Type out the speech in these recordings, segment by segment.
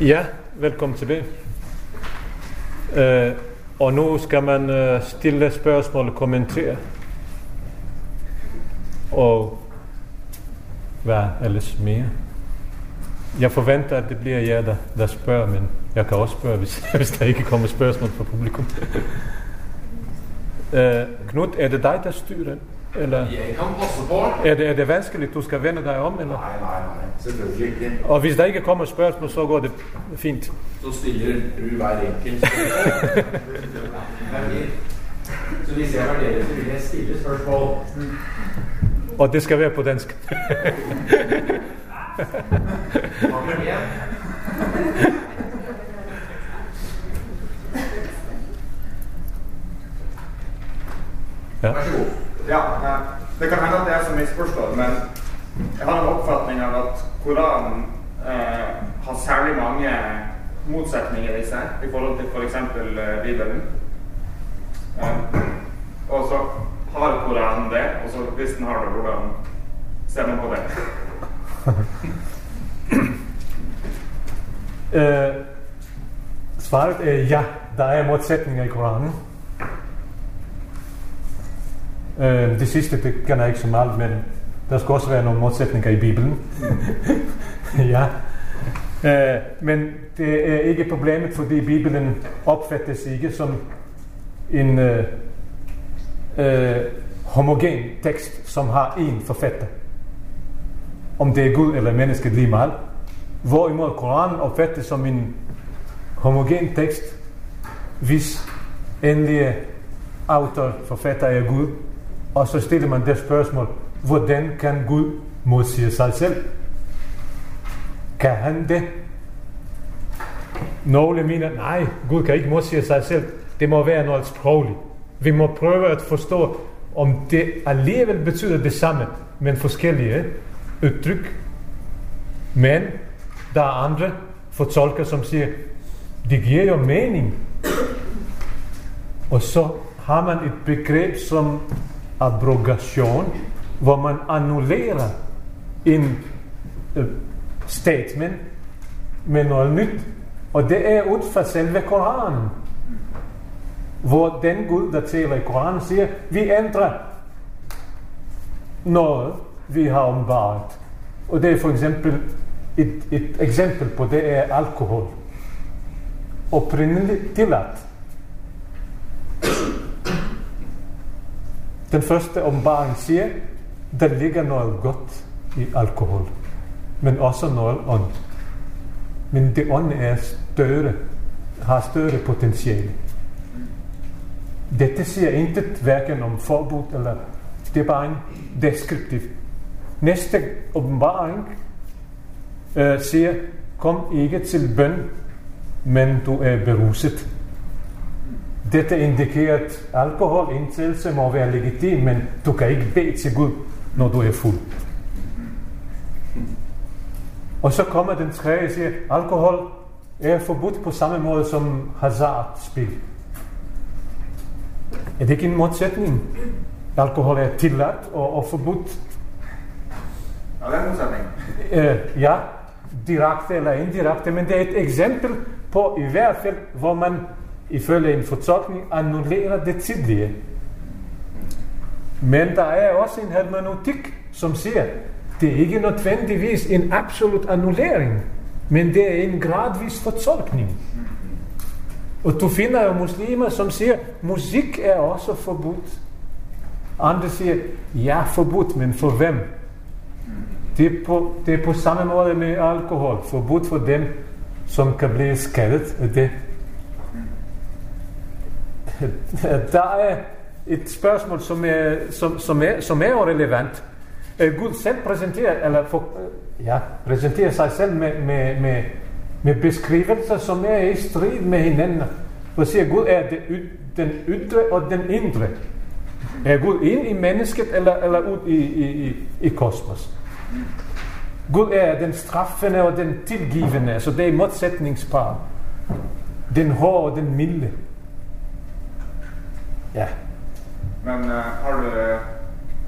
Ja, velkommen tilbage. Uh, og nu skal man uh, stille spørgsmål og kommentere. Og hvad ellers mere? Jeg forventer, at det bliver jer, der, der spørger, men jeg kan også spørge, hvis, hvis der ikke kommer spørgsmål fra publikum. uh, Knud, er det dig, der styrer? Eller jeg kan på. er det, er det vanskeligt, du skal vende dig om? Eller? Nej, nej, nej. Og hvis der ikke kommer spørgsmål, så går det fint. Så stiller du hver enkelt Så hvis jeg vurderer, så vil jeg stille spørsmål. Og det skal være på dansk. Ja. Vær så god. Ja, det kan hende at det er så misforstått, men jeg har en oppfatning av at Koranen eh, har særlig mange motsetninger i seg i forhold til f.eks. Eh, Bibelen. Eh, og så har Koranen det, og så hvis den har det, hvordan ser man på det? Øh, svaret er ja, der er modsætninger i Koranen. Eh, øh, det sidste, det kan jeg ikke så meget, men der skal også være nogle modsætninger i Bibelen. ja. Øh, men det er ikke problemet, fordi Bibelen opfattes ikke som en øh, øh, homogen tekst, som har én forfatter. Om det er Gud eller mennesket lige meget. Hvorimod Koranen opfattes som en homogen tekst, hvis endelige autor, forfatter er Gud. Og så stiller man det spørgsmål, hvordan kan Gud modsige sig selv? Kan han det? Nogle mener, nej, Gud kan ikke modsige sig selv. Det må være noget sprogligt. Vi må prøve at forstå, om det alligevel betyder det samme, men forskellige eh? udtryk. Men der er andre fortolker, som siger, det giver jo mening. Og så har man et begreb som abrogation, hvor man annullerer en øh, statement med noget nyt. Og det er ud fra selve Koranen. Hvor den Gud, der taler i Koranen, siger, vi ændrer noget, vi har omvaret. Og det er for eksempel et, et eksempel på det er alkohol. Oprindeligt tilladt. Den første ombaring siger, der ligger noget godt i alkohol, men også noget ånd. Men det ånd er større, har større potentiale. Dette siger intet hverken om forbud eller det er bare en deskriptiv. Næste åbenbaring øh, siger, kom ikke til bøn, men du er beruset. Dette indikerer, at alkoholindtagelse må være legitim, men du kan ikke bede til Gud, når du er fuld. Og så kommer den tredje og siger, alkohol er forbudt på samme måde som hazardspil. Er det ikke en modsætning? Alkohol er tilladt og, og forbudt. Ja, det er en motsetning. Øh, ja, direkte eller indirekte, men det er et eksempel på i hvert fald, hvor man ifølge en fortolkning annullerer det tidlige. Men der er også en hermeneutik, som siger, det er ikke nødvendigvis en absolut annullering, men det er en gradvis fortolkning. Og du finder jo muslimer, som siger, musik er også forbudt. Andre siger, ja, forbudt, men for hvem? Det er, på, det er på samme måde med alkohol. Forbudt for dem, som kan blive skadet af det. Der er et spørgsmål, som er, som, som er, som er relevant. Øh, Gud selv præsenterer, eller for, øh, ja, præsenterer sig selv med, med, med, med beskrivelser, som er i strid med hinanden. For siger Gud er det, den ydre og den indre. Er Gud ind i mennesket, eller, eller ud i, i, i, i kosmos? Gud er den straffende og den tilgivende, så det er modsætningspar. Den hårde og den milde. Ja. Men eh, har du eh,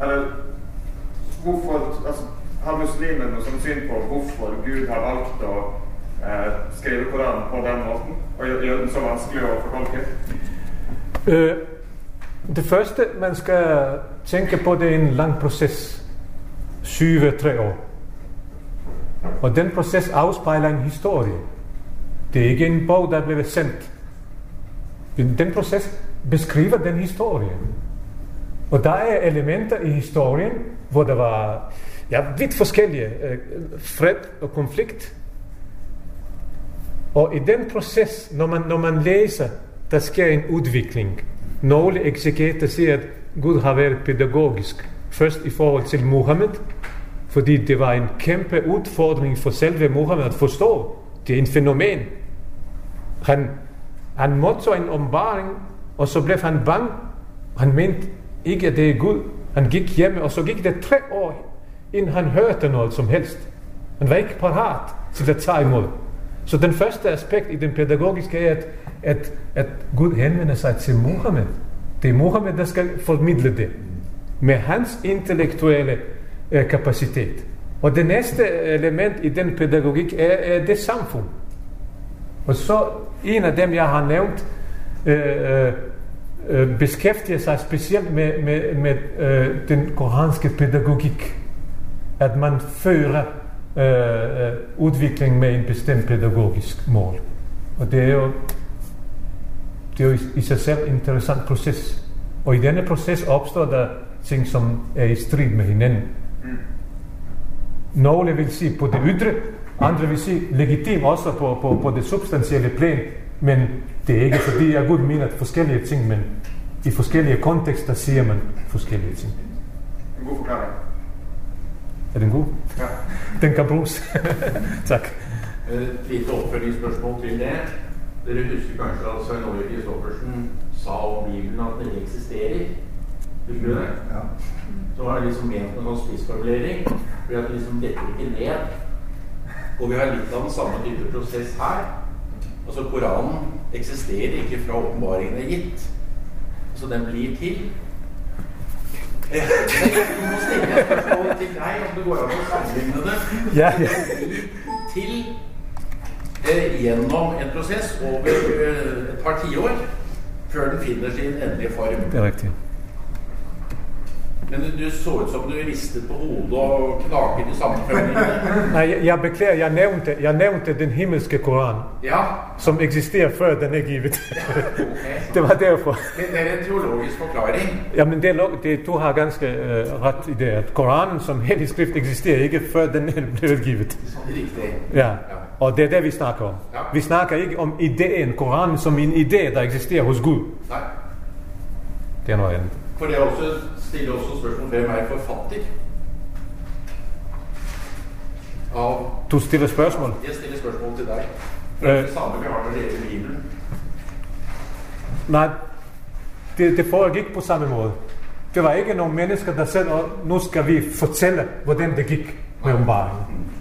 Eller hvorfor altså, Har muslimene noe sånn syn på hvorfor Gud har valgt å eh, skrive Koranen på den måten og gjøre den så vanskelig å fortolke? Uh. det første, man skal tænke på, det er en lang proces. 7-3 år. Og den proces afspejler en historie. Det er ikke en bog, der er blevet sendt. Den proces beskriver den historie. Og der er elementer i historien, hvor der var ja, vidt forskellige øh, fred og konflikt. Og i den proces, når man, når man læser, der sker en udvikling. Nogle eksegeter siger, at Gud har været pædagogisk. Først i forhold til Mohammed, fordi det var en kæmpe udfordring for selve Mohammed at forstå. Det er en fænomen. Han, han modtog en ombaring, og så blev han bange. Han mente ikke, at det er Gud. Han gik hjemme, og så gik det tre år, inden han hørte noget som helst. Han var ikke parat til at tage imod. Så den første aspekt i den pædagogiske er, at, at, at Gud henvender sig til Mohammed. Det er Mohammed, der skal formidle det. Med hans intellektuelle øh, kapacitet. Og det næste eh, element i den pædagogik er, er det samfund. Og så en af dem, jeg har nævnt, øh, øh, Øh, beskæftiger sig specielt med, med, med øh, den koranske pædagogik. At man fører øh, øh, udvikling med en bestemt pædagogisk mål. Og det er jo, det er jo i, i sig selv en interessant proces. Og i denne proces opstår der ting, som er i strid med hinanden. Nogle vil sige på det ydre, andre vil sige legitim også på, på, på det substantielle plan, men det er ikke fordi, jeg Gud mener forskellige ting, men i forskellige kontekster siger man forskellige ting. En god forklaring. Er den god? Ja. Den kan bruges. tak. Et lite oppfølgingsspørsmål til det. Dere husker kanskje at Svein Åge Kristoffersen sa om Bibelen at den ikke eksisterer? Husker du det? Ja. Så var det liksom ment med noen spissformulering, fordi at det liksom detter ikke ned. Og vi har litt av den samme type prosess her. Altså Koranen eksisterer ikke fra åpenbaringen er gitt. Så den blir til. Du må stille et spørsmål til deg om det går an å sammenligne det. Ja, ja. til eh, gjennom en prosess over eh, et par tiår før den finner sin endelige form. Det er rigtigt. Men du, så ut som du ristet på hodet og knaket i sammenfølgingene. Nej, jeg, jeg beklager, jeg nævnte, jeg nævnte den himmelske Koran, Ja, som eksisterer før den er givet. ok. det var derfor. Det, det er en teologisk forklaring. Jamen, det, er lo- det, du har ganske øh, ret i det, at Koranen som hellig skrift eksisterer ikke, før den er blevet givet. Riktig. Ja, og det er det, vi snakker om. Ja. Vi snakker ikke om ideen, Koranen som en idé, der eksisterer hos Gud. Nei. Det er noget andet. For det er også, stiller også spørsmål hvem er forfatter? Av, Du stiller spørgsmål. jeg stiller spørsmål til deg. Det er Øh. det samme vi har når det gjelder Bibelen. Nej, det, det foregik på samme måde. Det var ikke nogen mennesker, der sagde, "Nå, nu skal vi fortælle, hvordan det gik med åbenbaringen.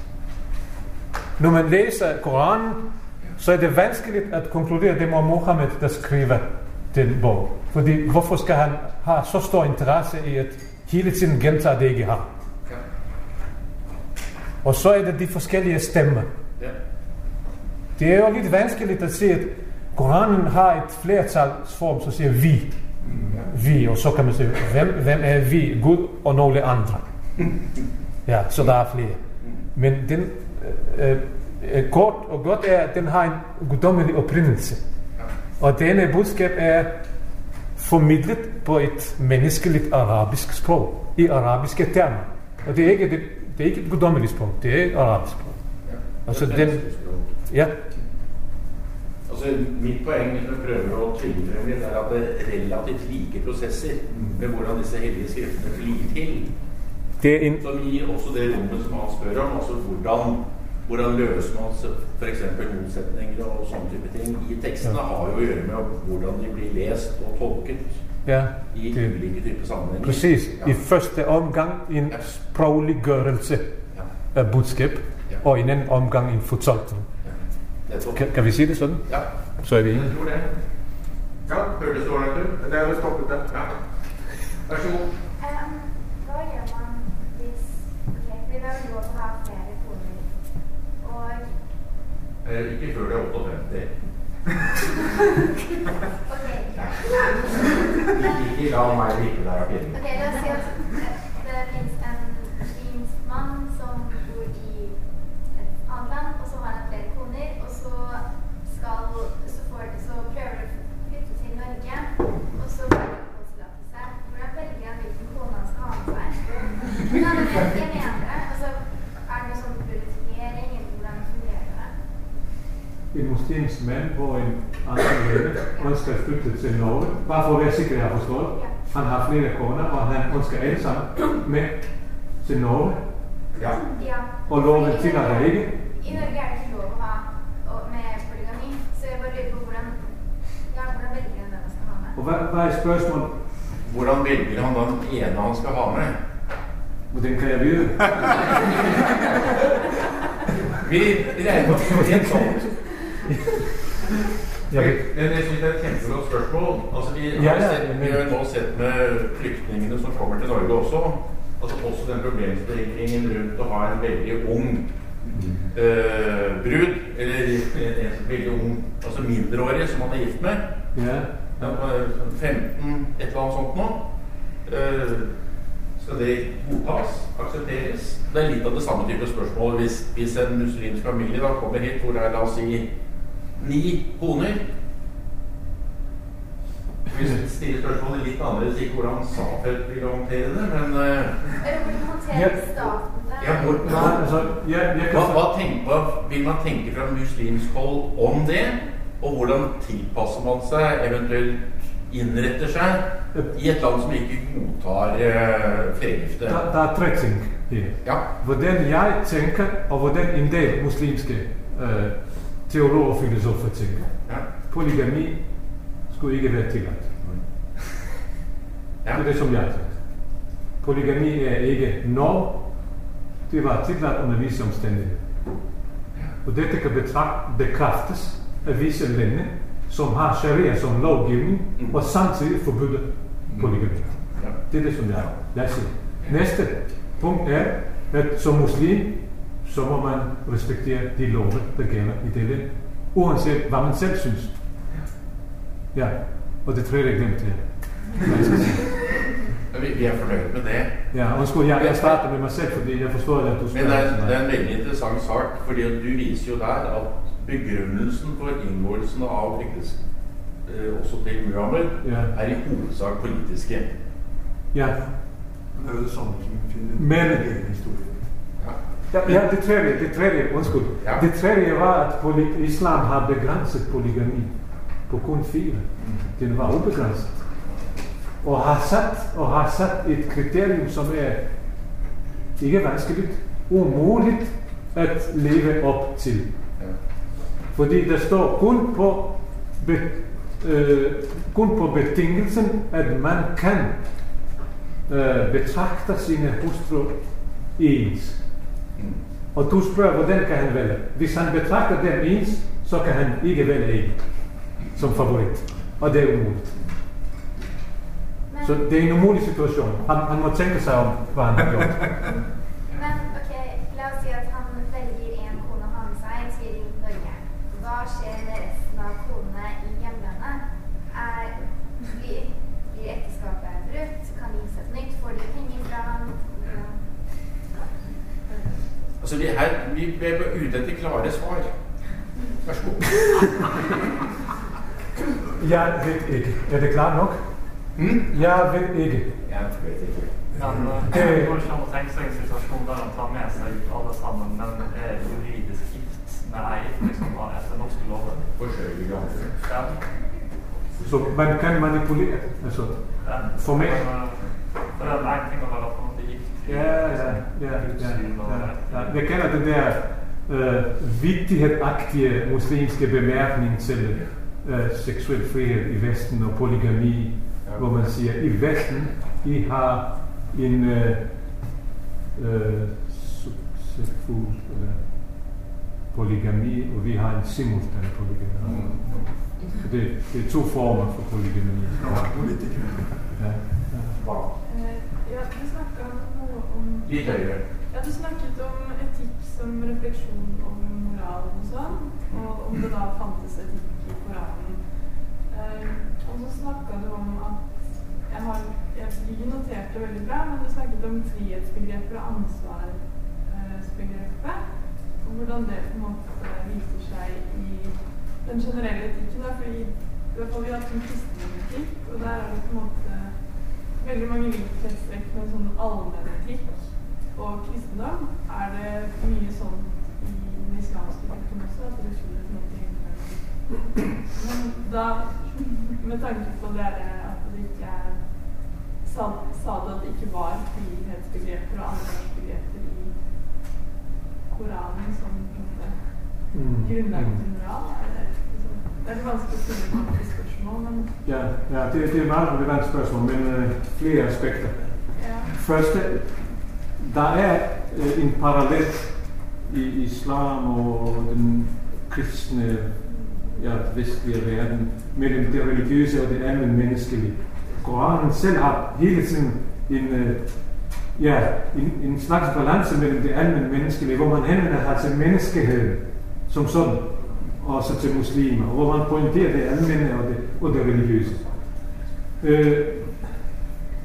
Når man læser Koranen, så er det vanskeligt at konkludere, at det må Mohammed, der skriver den bog. Fordi hvorfor skal han have så stor interesse i at hele tiden gentage det, ikke har? Ja. Og så er det de forskellige stemmer. Ja. Det er jo lidt vanskeligt at se, at Koranen har et flertalsform, så siger vi. Vi, og så kan man sige, hvem, hvem er vi? Gud og nogle andre. Ja, så der er flere. Men den, øh, øh, kort og godt er, at den har en guddommelig oprindelse. Og denne budskab er formidlet på et menneskeligt arabisk sprog, i arabiske termer. Og det er ikke, det, det er ikke et guddommeligt sprog, det er arabisk sprog. Altså den, ja, Altså, mitt poeng hvis vi prøver å tvinge frem litt, er at det er relativt like prosesser med hvordan disse hellige skriftene blir til. det er en, Som gir også det rommet som han spør om, altså hvordan, hvordan løser man f.eks. motsetninger og sånne type ting. I tekstene har jo å gjøre med hvordan de blir lest og tolket ja, i det, ulike typer sammenhenger. præcis. Ja. I første omgang en Ja. sprogliggørelse Ja. af budskab, Ja. og i en anden omgang en fortolkning. Nettopp. Kan, kan vi sige det sådan? Ja, Så er vi enige. Ja, Hørtes det ordentlig ut? det er vel stoppet det. Ja. Vær så god. Um, hva gjør man hvis ok, fordi Det er jo ha flere Eh, ikke før det er 58. Ok. Ikke la meg ligge der og Ok, la oss si at det finnes en muslimsk mann som bor i et annet land, og så har han flere koner, og så skal så, får, så prøver de å flytte til Norge, og så får de oppholdstillatelse. Hvordan velger han hvilken kone han skal ha med seg? Men han vet ikke jeg mener det. Altså, er det noe sånn prioritering, eller hvordan fungerer det? En muslimsk mand, hvor en anden lande ønsker at flytte til Norge, bare for at være sikker, at jeg har forstået. Han har flere koner, og han ønsker alle sammen med til Norge, Ja. Ja. og loven tillader ikke. I Norge er det ikke lov med polygami, så jeg bare lurer på hvordan, ja, hvordan velger han hvem man skal ha med? Og hvad, hvad er spørgsmålet? Hvordan velger han den ene han skal ha med? Hvordan kan jeg vide? Vi regner med at det er sånt. Jeg ved, Men jeg synes det er et kjempegodt spørsmål. Altså, vi, har ja, sett, men- vi har jo nå sett med flyktningene som kommer til Norge også, altså også den problemstillingen rundt å ha en veldig ung eh, brud, eller en, veldig ung, altså mindreårig som man er gift med, ja, på 15, et eller annet sånt nå. Eh, skal det godtas? Aksepteres? Det er litt av det samme type spørsmål hvis, hvis en muslimsk familie da kommer hit hvor det er, la oss si, ni koner. Vi stiller spørsmålet litt annerledes, ikke hvordan Safed vil håndtere det, men eh, Ja. det? ja, hvor, altså, jeg hva, kan... hva, tenk, hva vil man tenke fra muslimsk hold om det? Og hvordan tilpasser man seg, eventuelt innretter seg, i et land som ikke godtar eh, flergifte? Der, der er tre ting her. Ja. Hvordan jeg tænker, og hvordan en del muslimske øh, teologer og filosofer tænker. ja. Polygami skulle ikke være tilladt. ja. Det er det, som jeg tænker. Polygami er ikke når det var tilladt under visse omstændigheder. Og dette kan bekræftes af visse lande, som har sharia som lovgivning, Mm. og samtidig forbyder polygami. ja. Det er det, som jeg, jeg siger. Næste punkt er, at som muslim, så må man respektere de love, der gælder i det land. Uanset hvad man selv synes. Ja, og det tredje jeg glemte her. Jeg sige. Vi, vi er fornøyd med det. Ja, undskyld, jeg, jeg starter med mig selv, fordi jeg forstår, at du Men det er, det er en veldig interessant sak, fordi du viser jo der at begrunnelsen for inngåelsen av flyktning eh, også til Muhammed Ja. er i hovedsak politiske. Ja, Det er jo det samme som vi finner Men- i hele historien. Ja. ja, det tredje, det tredje, undskyld. Ja. Det tredje var, at poly, islam har begrænset polygami på kun fire. Den var ubegrænset. Og har sat, og har sat et kriterium, som er ikke vanskeligt, umuligt at leve op til. Ja. Fordi der står kun på, be, øh, kun på betingelsen, at man kan øh, betragte sine hustru ens. Og du spørger, hvordan kan han vælge? Hvis han betragter dem ens, så kan han ikke vælge en som favorit. Og det er umuligt. Så det er en umulig situation. Han, han må tænke sig om, hvad han har gjort. Altså, vi, her, vi, vi er ute etter klare svar. Vær så god. Jeg ved ikke. Er det klart nok? Mm? Jeg ved ikke. Jeg vet ikke. Men Det- det går ikke an å tenke seg en situasjon der han tar med seg alle sammen, men er juridisk gift med ei liksom, etter norske lover. Ja. Så man kan manipulere. Altså, Ja. Formelt. Eh, For det er en ting å være på en måte gift. Ja, ja, ja, ja, ja, ja. Jeg kender den der øh, vigtighedsagtige muslimske bemærkning til øh, seksuel frihed i Vesten og polygami, Ja. hvor man siger, i Vesten, I har en øh, øh, succesfuld eller polygami, og vi har en simultan polygami. Mm. Så Det, det er to former for polygami. Ja. Ja? Eh, Ja, du snakka noe om Litt høyere. Ja, du snakket om etikk som refleksjon over moral og sånn. Og om det da fantes etikk i Koranen. Uh, og så snakka du om at jeg har, jeg, noterte veldig bra, men du snakket om frihetsbegrepet og ansvarsbegrepet. Og hvordan det på en måte viser seg i den generelle etikken. Da, fordi i hvert fall vi har hatt en kristen etikk, og der er det på en måte veldig mange likhetstrekk med en sånn allmennetikk og kristendom. Er det mye sånn i den islamske etikken også, at det skiller på egentlig Men da, med tanke på det der at det ikke er sa, sa du at det ikke var frihetsbegreper og ansvarsbegreper i Koranen som Mm. Mm. for moral? Er det, det er litt vanskelig å stille mange spørsmål, men Ja, ja det, det er et meget relevant spørgsmål, men øh, flere aspekter. ja. Første, der er øh, en parallel i islam og den kristne ja, vestlige verden mellem det religiøse og det andet menneskelige. Koranen selv har hele tiden en, øh, ja, en, en slags balance mellem det andet menneskelige, hvor man henvender sig til menneskeheden som sådan, og så til muslimer, hvor man pointerer det almindelige og det, og det religiøse. Øh,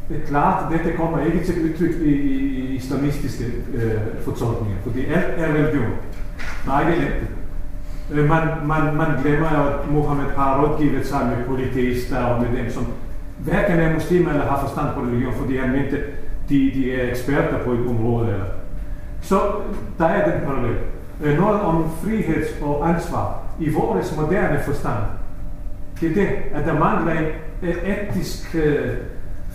det er klart, at dette kommer ikke til udtryk i, i islamistiske øh, fortolkninger, fordi alt er religion. Nej, det er ikke. Øh, man, man, man glemmer jo, at Mohammed har rådgivet sig med politister og med dem, som hverken er muslimer eller har forstand på religion, fordi han mente, de, de er eksperter på et område. Eller. Så der er den parallel. Øh, noget om frihed og ansvar i vores moderne forstand. Det er det, at der mangler en etisk øh,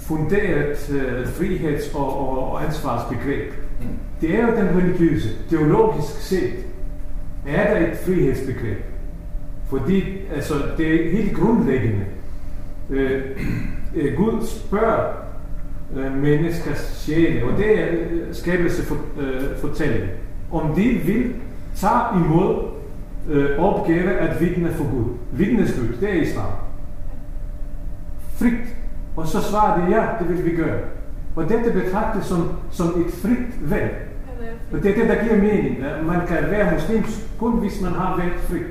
funderet øh, friheds- og, og, og ansvarsbegreb. Det er jo den religiøse. Teologisk set er der et frihedsbegreb. Fordi altså, det er helt grundlæggende. Øh, øh, Gud spørger øh, menneskers sjæle, og det er øh, skabelse for, øh, fortælling, om de vil tage imod øh, opgave at vidne for Gud. Vidnesbyrd, det er islam. Frit. Og så svarer de, ja, det vil vi gøre. Og dette betragtes som, som et frit valg. Det Og det er det, der giver mening. Man kan være muslim kun hvis man har valgt frit.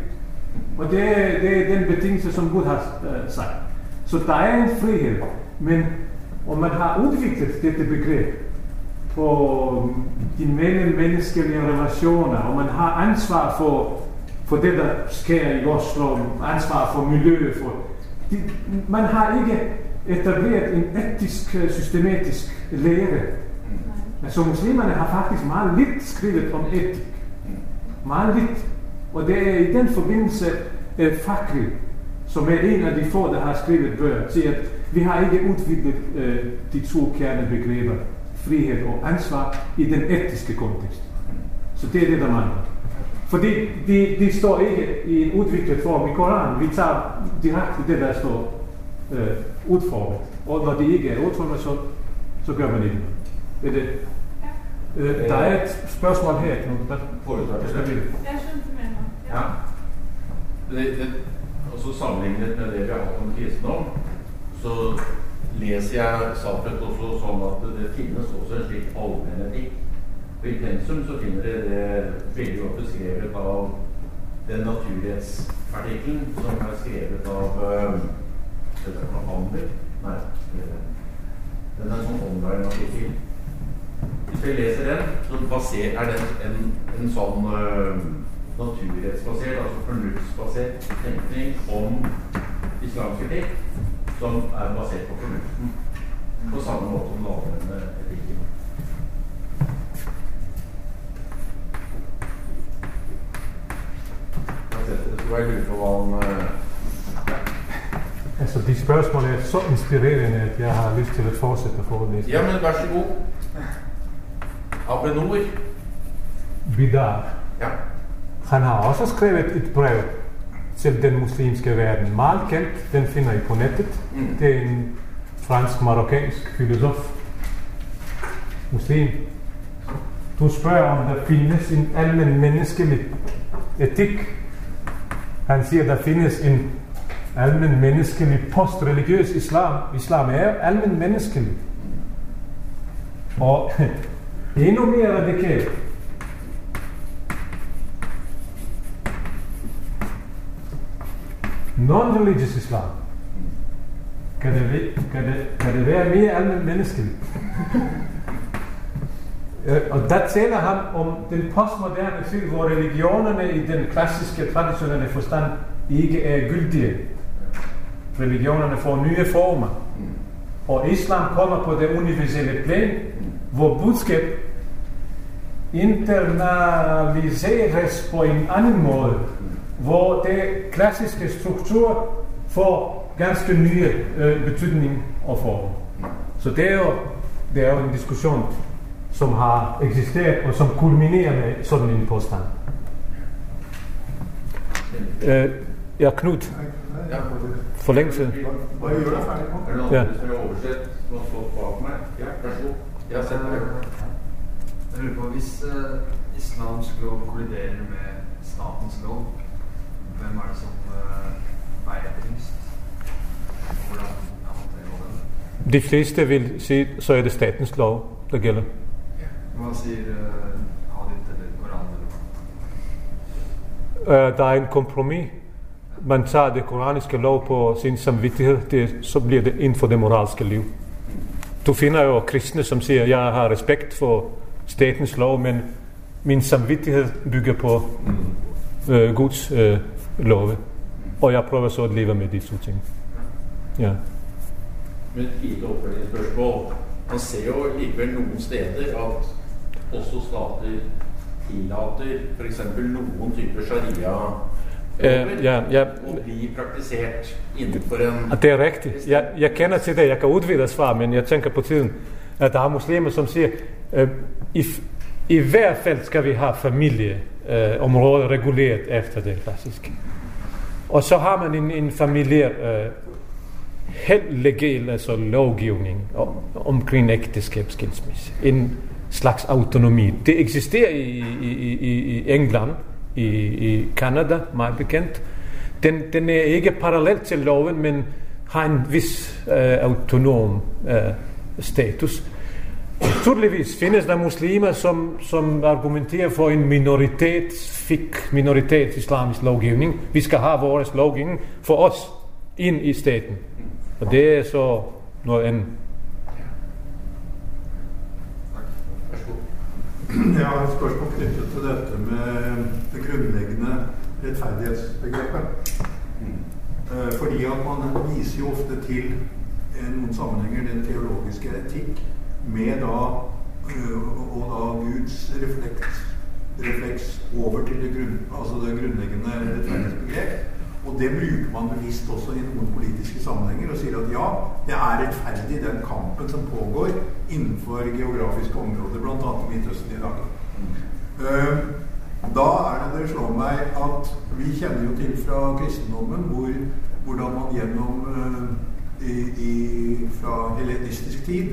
Og det, er- det er den betingelse, som Gud har uh, sagt. Så der er en frihed, men om man har udviklet dette begreb på mm, de mellemmenneskelige relationer, og man har ansvar for, for det, der sker i Oslo, ansvar for miljøet, for, de, man har ikke etableret en etisk, øh, systematisk lære. Altså muslimerne har faktisk meget lidt skrevet om etik. Meget lidt. Og det er i den forbindelse øh, Fakri, som er en af de få, der har skrevet bøger, siger, at vi har ikke udviklet øh, de to kernebegreber, frihed og ansvar, i den etiske kontekst. Så det er det, der mangler. Fordi de, de står ikke i en udviklet form i Koranen. Vi tager direkte det, der står øh, udformet. Og når det ikke er udformet, så, så gør man ikke noget. Det er det. Øh, der er et spørgsmål her, Knud. Hvad Foretar hvad skal vi? Jeg mer nå. Ja. Det, det, også sammenlignet med det vi har hatt om kristendom, så leser jeg Safet også sånn at det finnes også en slik allmennetikk. Og I pensum så finner dere det veldig godt beskrevet av den naturrettsartikkelen som er skrevet av øh, det er fra Handel. Nei, øh, den er en sånn online-artikkel. Hvis jeg leser den, så baser, er den en, en sånn eh, øh, naturrettsbasert, altså fornuftsbasert tenkning om islamsk etikk, som er basert på fornuften. På samme måte som den allmenne etikken. Jeg tror jeg lurer på hva han øh, Altså, de spørgsmål er så inspirerende, at jeg har lyst til at fortsætte forelæsningen. Ja, men vær så god. Abenor. Vidar. Ja. Han har også skrevet et brev til den muslimske verden. Meget kendt, den finder I på nettet. Mm. Det er en fransk-marokkansk filosof. Muslim. Du spørger, om der findes en almen menneskelig etik. Han siger, der findes en almen menneskelig postreligiøs islam. Islam er almen menneskelig. Og endnu mere radikalt. Non-religious islam. Kan det, kan det, kan det være mere almindeligt menneskeligt? Øh, og der taler han om den postmoderne tid, hvor religionerne i den klassiske, traditionelle forstand ikke er gyldige. Religionerne får nye former. Og islam kommer på det universelle plan, hvor budskab internaliseres på en anden måde, hvor det klassiske struktur får ganske nye øh, betydning og form. Så det er, jo, det er jo en diskussion, som har eksisteret og som kulminerer med sådan en påstand. Øh, ja, Knut, Ja. Forlængelse. Det Ja. Ja. Ja. Jeg lurer på, Hvis eh, islamsk lov kolliderer med statens lov, hvem er det som eh, veier tyngst? Hvordan håndterer det? De fleste vil sige, så er det statens lov, der gælder. Hva sier uh, hadith eller Koran eller Øh, der er en kompromis. Man tager det koraniske lov på sin samvittighed, det, så bliver det inden for det moralske liv. Du finder jo kristne, som siger, jeg har respekt for statens lov, men min samvittighed bygger på øh, Guds øh, love. Og jeg prøver så at leve med de to ting. Ja. Med et lite oppfølgingsspørsmål. Man ser jo likevel noen steder at også stater tillater f.eks. noen typer sharia Øh, ja, ja, å bli praktisert innenfor en Og det er rigtigt. Jeg, jeg kender til det. Jeg kan udvide svar, men jeg tænker på tiden, at der er muslimer, som siger, øh, i, i hvert fald skal vi have familieområdet øh, reguleret efter det klassiske. Og så har man en, en familiær, øh, helt legal altså lovgivning om, omkring ægteskab, skilsmisse. En slags autonomi. Det eksisterer i, i, i, i England, i, i Canada, meget bekendt. Den, den er ikke parallel til loven, men har en vis øh, autonom øh, status. Naturligvis findes der muslimer, som, som argumenterer for en minoritet, fik minoritet islamisk lovgivning. Vi skal have vores lovgivning for os ind i staten. Og det er så noget andet. Jeg har et spørsmål knyttet til dette med det grunnleggende rettferdighetsbegrepet. Eh, Fordi at man viser jo ofte til noen sammenhenger den teologiske etikk med da eh, og da Guds refleks, refleks over til det, grunn, altså det grunnleggende rettferdighetsbegrep. Og det bruker man bevisst også i noen politiske sammenhenger og sier at ja, det er rettferdig den kampen som pågår innenfor geografiske områder, bl.a. i Midtøsten i dag. Uh, Da er det det slår meg at vi kjenner jo til fra kristendommen hvor, hvordan man gjennom uh, i, i, fra hellenistisk tid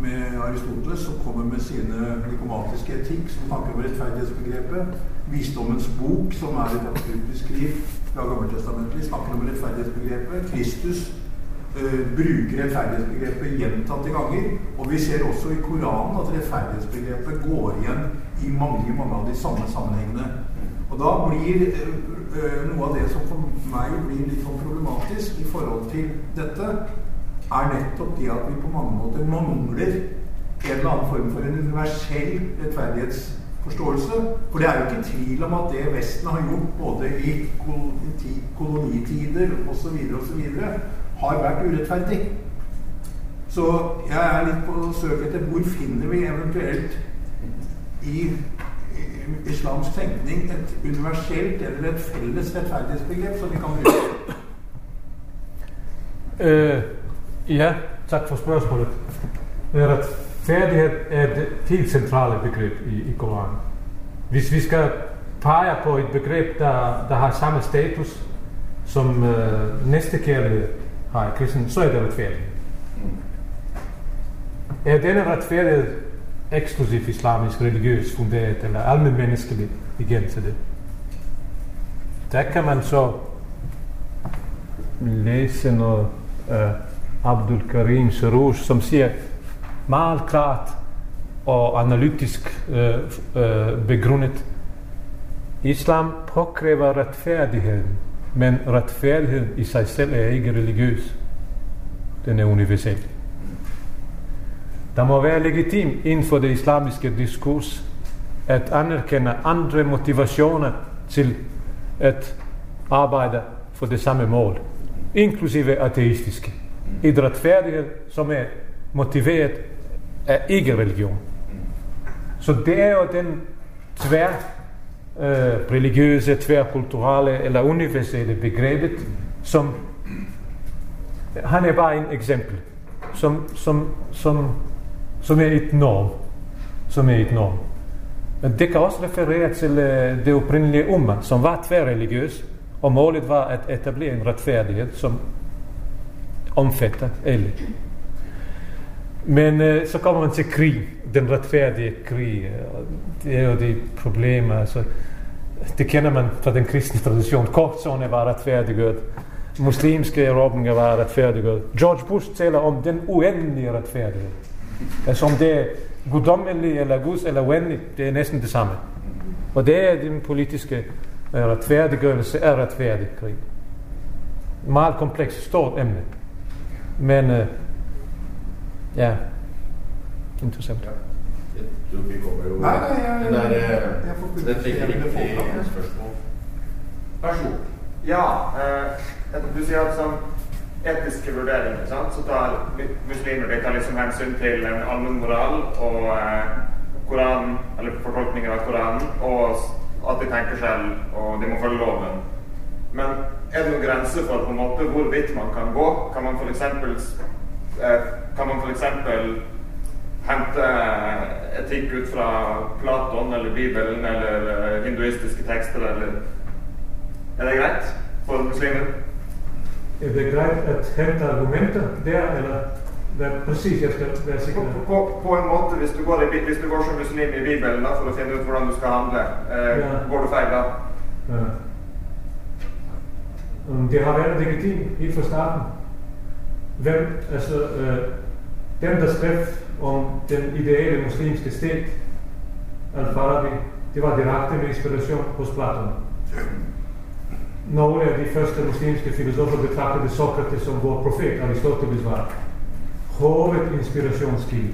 med Aristoteles, som kommer med sine diplomatiske etikk, som snakker om rettferdighetsbegrepet. Visdommens bok, som er et absolutt skriv fra Gammeltestamentlig, snakker om rettferdighetsbegrepet. Kristus eh, bruker rettferdighetsbegrepet gjentatte ganger. Og vi ser også i Koranen at rettferdighetsbegrepet går igjen i mange, mange av de samme sammenhengene. Og da blir eh, eh, noe av det som for meg blir litt sånn problematisk i forhold til dette, er nettopp det at vi på mange måter mangler en eller annen form for en universell forståelse. For det er jo ikke tvil om at det Vesten har gjort både i kolonitider osv. osv. har vært urettferdig. Så jeg er litt på søk etter hvor finner vi eventuelt i islamsk tenkning et universelt eller et felles rettferdighetsbegrep som vi kan bruke. Uh, ja, takk for spørsmålet. Det er det helt centrale begreb i, i Koranen. Hvis vi skal pege på et begreb, der, der har samme status som øh, næstekærlighed har i kristen, så er det retfærdighed. Er denne retfærdighed eksklusivt islamisk, religiøs funderet eller almen menneskelig igen til det? Der kan man så læse noget af Abdul Karim Sarouj, som siger meget klart og analytisk øh, øh, begrundet, Islam påkræver retfærdigheden Men retfærdigheden i sig selv er ikke religiøs. Den er universel. Der må være legitim inden for det islamiske diskurs at anerkende andre motivationer til at arbejde for det samme mål, inklusive ateistiske. Et retfærdighed, som er motiveret er ikke-religion. Så det er jo den tvær øh, religiøse, tværkulturelle eller universelle begrebet, som han er bare en eksempel, som, som, som, som er et norm. Som er et norm. Men det kan også referere til øh, det oprindelige umma, som var tværreligiøs, og målet var at etablere en retfærdighed, som omfatter alle. Men øh, så kommer man til krig, den retfærdige krig. Øh, og det er jo de problemer. Altså, det kender man fra den kristne tradition. Kortzone var retfærdiggjort. Muslimske erobringer var retfærdiggjort. George Bush taler om den uendelige retfærdighed. Altså om det er guddommelig eller guds eller uendelig, det er næsten det samme. Og det er den politiske øh, retfærdiggørelse af retfærdig krig. Meget komplekst, stort emne. Men øh, ja, interessant. Ja. Tror vi kommer jo Nej, nej, jeg- Den der, eh, det er vil få viktig fram det. spørsmål. Vær så god. Ja, eh, du sier at som etiske vurderinger, sant? så tar mu- muslimer de tar liksom hensyn til en allmenn moral og eh, Koranen, eller fortolkningen av Koranen, og at de tenker selv, og de må følge loven. Men er det noen grenser for på en måte hvorvidt man kan gå? Kan man for eksempel, s- eh, kan man eksempel hente eh, etikk ut fra Platon eller Bibelen eller eh, hinduistiske tekster, eller er det greit for muslimer? Er det greit at hente argumenter der, eller hvad præcis jeg skal være sikker På, på? på, en måte, hvis du, går i, hvis du går som muslim i Bibelen da, for å finne ut hvordan du skal handle, eh, Ja. går du feil da? Ja. Um, det har været legitim helt fra starten. Hvem, altså, øh, dem, der skrev om den ideelle muslimske stat, Al-Farabi, det var direkte med inspiration hos Platon. Nogle af de første muslimske filosofer betragtede Sokrates som vores profet, Aristoteles var hovedinspirationskilde.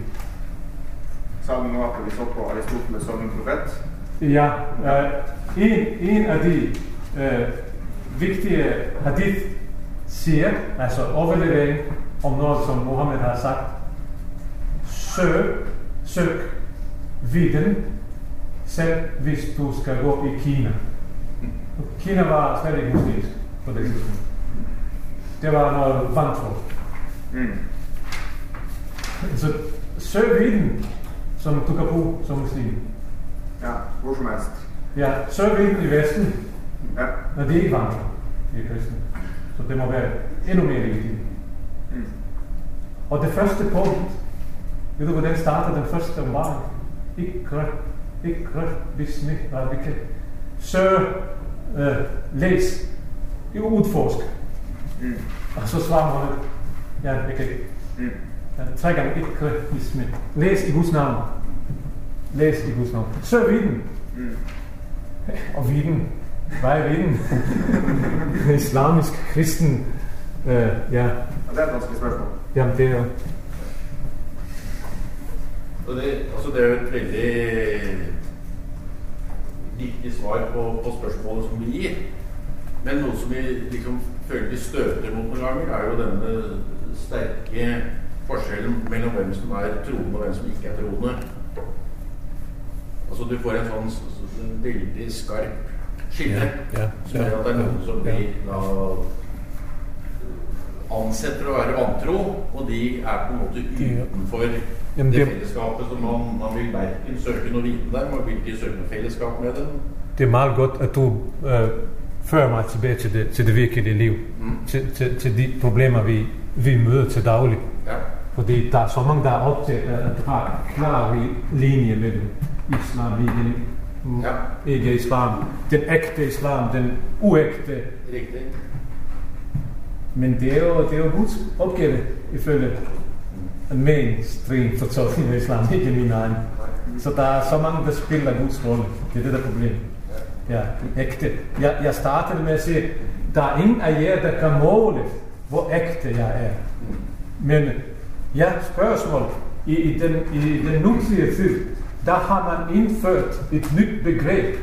Sa du nå at vi så på Aristoteles som en profet? Ja, øh, en, en af de øh, vigtige hadith siger, altså overlevering om noget, som Mohammed har sagt, søg, søg viden, selv hvis du skal gå i Kina. Kina var slet ikke muslimsk på det tidspunkt. Det var noget vantro. Mm. Så søg viden, som du kan bruge som muslim. Ja, hvor som helst. Ja, søg viden i Vesten, Ja. når de ikke vandrer i kristne. Så det må være endnu mere legitimt. Mm. Og det første punkt, ved du hvordan starter den første omvaring? Ikra, ikra, bismi, rabbike. Søg, øh, læs, udforsk. Mm. Og så svarer man, ja, jeg kan ikke. Mm. Ja, tre gange ikra, bismi. Læs i Guds navn. Læs i Guds navn. Søg viden. Mm. Og viden. Hvad er viden? Islamisk, kristen. Øh, ja, Og det er et vanskelig spørsmål. jamen det er jo... Og det, altså det er jo et veldig viktig svar på, på spørsmålet som vi gir. Men noe som vi liksom føler vi støter mot noen ganger, er jo denne sterke forskjellen mellom hvem som er troende og hvem som ikke er troende. Altså du får en sånn, sånn veldig skarp skille, Ja, som gjør at det er noen som blir da ansetter å være vantro, og de er på en måte utenfor det fellesskapet som man, man vil hverken søke noe viten der, man vil ikke søke noe fellesskap med dem. Det er meget godt, at du øh, fører mig tilbage til det, til det virkelige liv. Mm. Til, til, til de problemer, vi, vi møder til daglig. Ja. Fordi der er så mange, der er optaget af at have klar linje mellem islam, mm, Ja. ikke islam, den ægte islam, den uægte. Riktig. Men det er jo, det er jo Guds opgave, ifølge mainstream fortolkning af islam, ikke min egen. Så der er så mange, der spiller Guds rolle. Det er det, der er problemet. Ja, ægte. Jeg, jeg startede med at sige, der er ingen af jer, der kan måle, hvor ægte jeg er. Men ja, spørgsmål. I, i, den, I den nutidige tid, der har man indført et nyt begreb.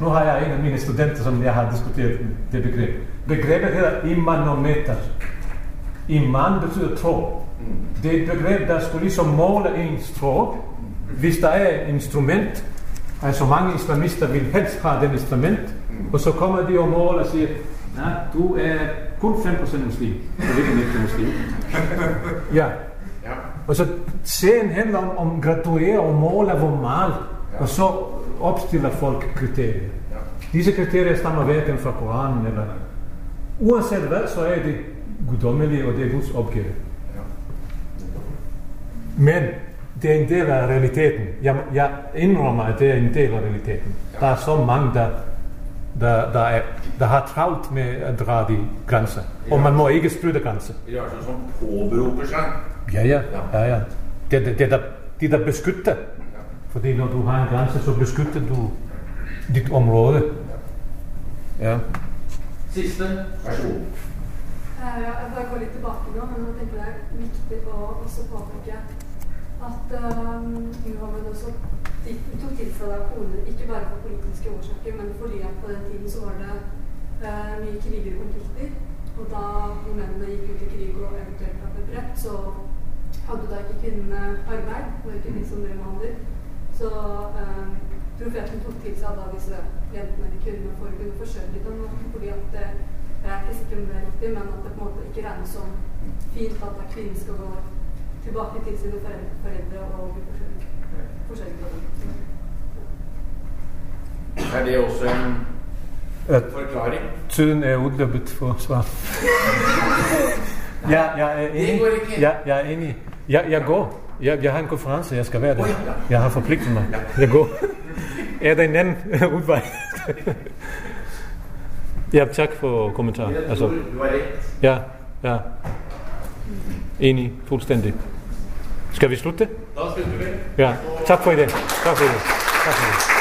Nu har jeg en af mine studenter, som jeg har diskuteret det begreb. Begrebet hedder imanometer. Iman betyder tro. Det er et begreb, der skulle ligesom måle ens tro. Hvis der er et instrument, altså mange islamister vil helst have den instrument, og så kommer de og måler og siger, ja, du er kun 5% muslim. Er ikke en ægte muslim. Ja. Ja. Og så serien handler om, om graduere og måle, hvor meget, og så opstiller folk kriterier. Ja. Disse kriterier stammer hverken fra Koranen eller... Uanset hvad, så er det guddommelige, og det er Guds opgave. Ja. Men det er en del af realiteten. Jeg, jeg indrømmer, at det er en del af realiteten. Der er så mange, der, der, der, er, der har travlt med at drage de grænser. Og man må ikke spytte grænser. Det er altså som påberoper sig. Ja, ja. ja, ja. Det, det, det, der, de, der beskytter. Fordi når du har en grænse, så beskytter du dit område. Ja. Siste, vær så god. Eh, Ja, jeg bare går litt tilbake nå, men jeg tenker det er viktig å også påpeke at um, Muhammed også de- tok til seg da koner, ikke bare for politiske årsaker, men fordi at på den tiden så var det uh, mye kriger og konflikter. Og da mennene gikk ut i krig og eventuelt ble drept, så hadde da ikke kvinnene arbeid, og ikke de som drev med handel. Så uh, profeten tok til seg da disse jentene eller kvinnene for å kunne forsørge dem, fordi at det jeg er ikke sikker om det er riktig, men at det på en måte ikke regnes som fint at kvinnen skal gå tilbake til sine foreldre, foreldre og bli forsørget. Er det også en forklaring? tiden er udløbet for svar. ja, jeg er enig. Ja, jeg er enig. Jeg, jeg går. Jeg, jeg har en konference, jeg skal være der. Jeg har forpligtet mig. Jeg går. Er der en anden udvej? ja, tak for kommentaren. Altså, ja, ja. Enig, fuldstændig. Skal vi slutte? Da slutter vi. Ja, tak for i dag. Tak for i dag. Tak for i dag.